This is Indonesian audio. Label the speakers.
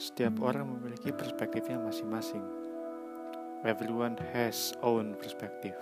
Speaker 1: Setiap orang memiliki perspektifnya masing-masing. Everyone has own perspective.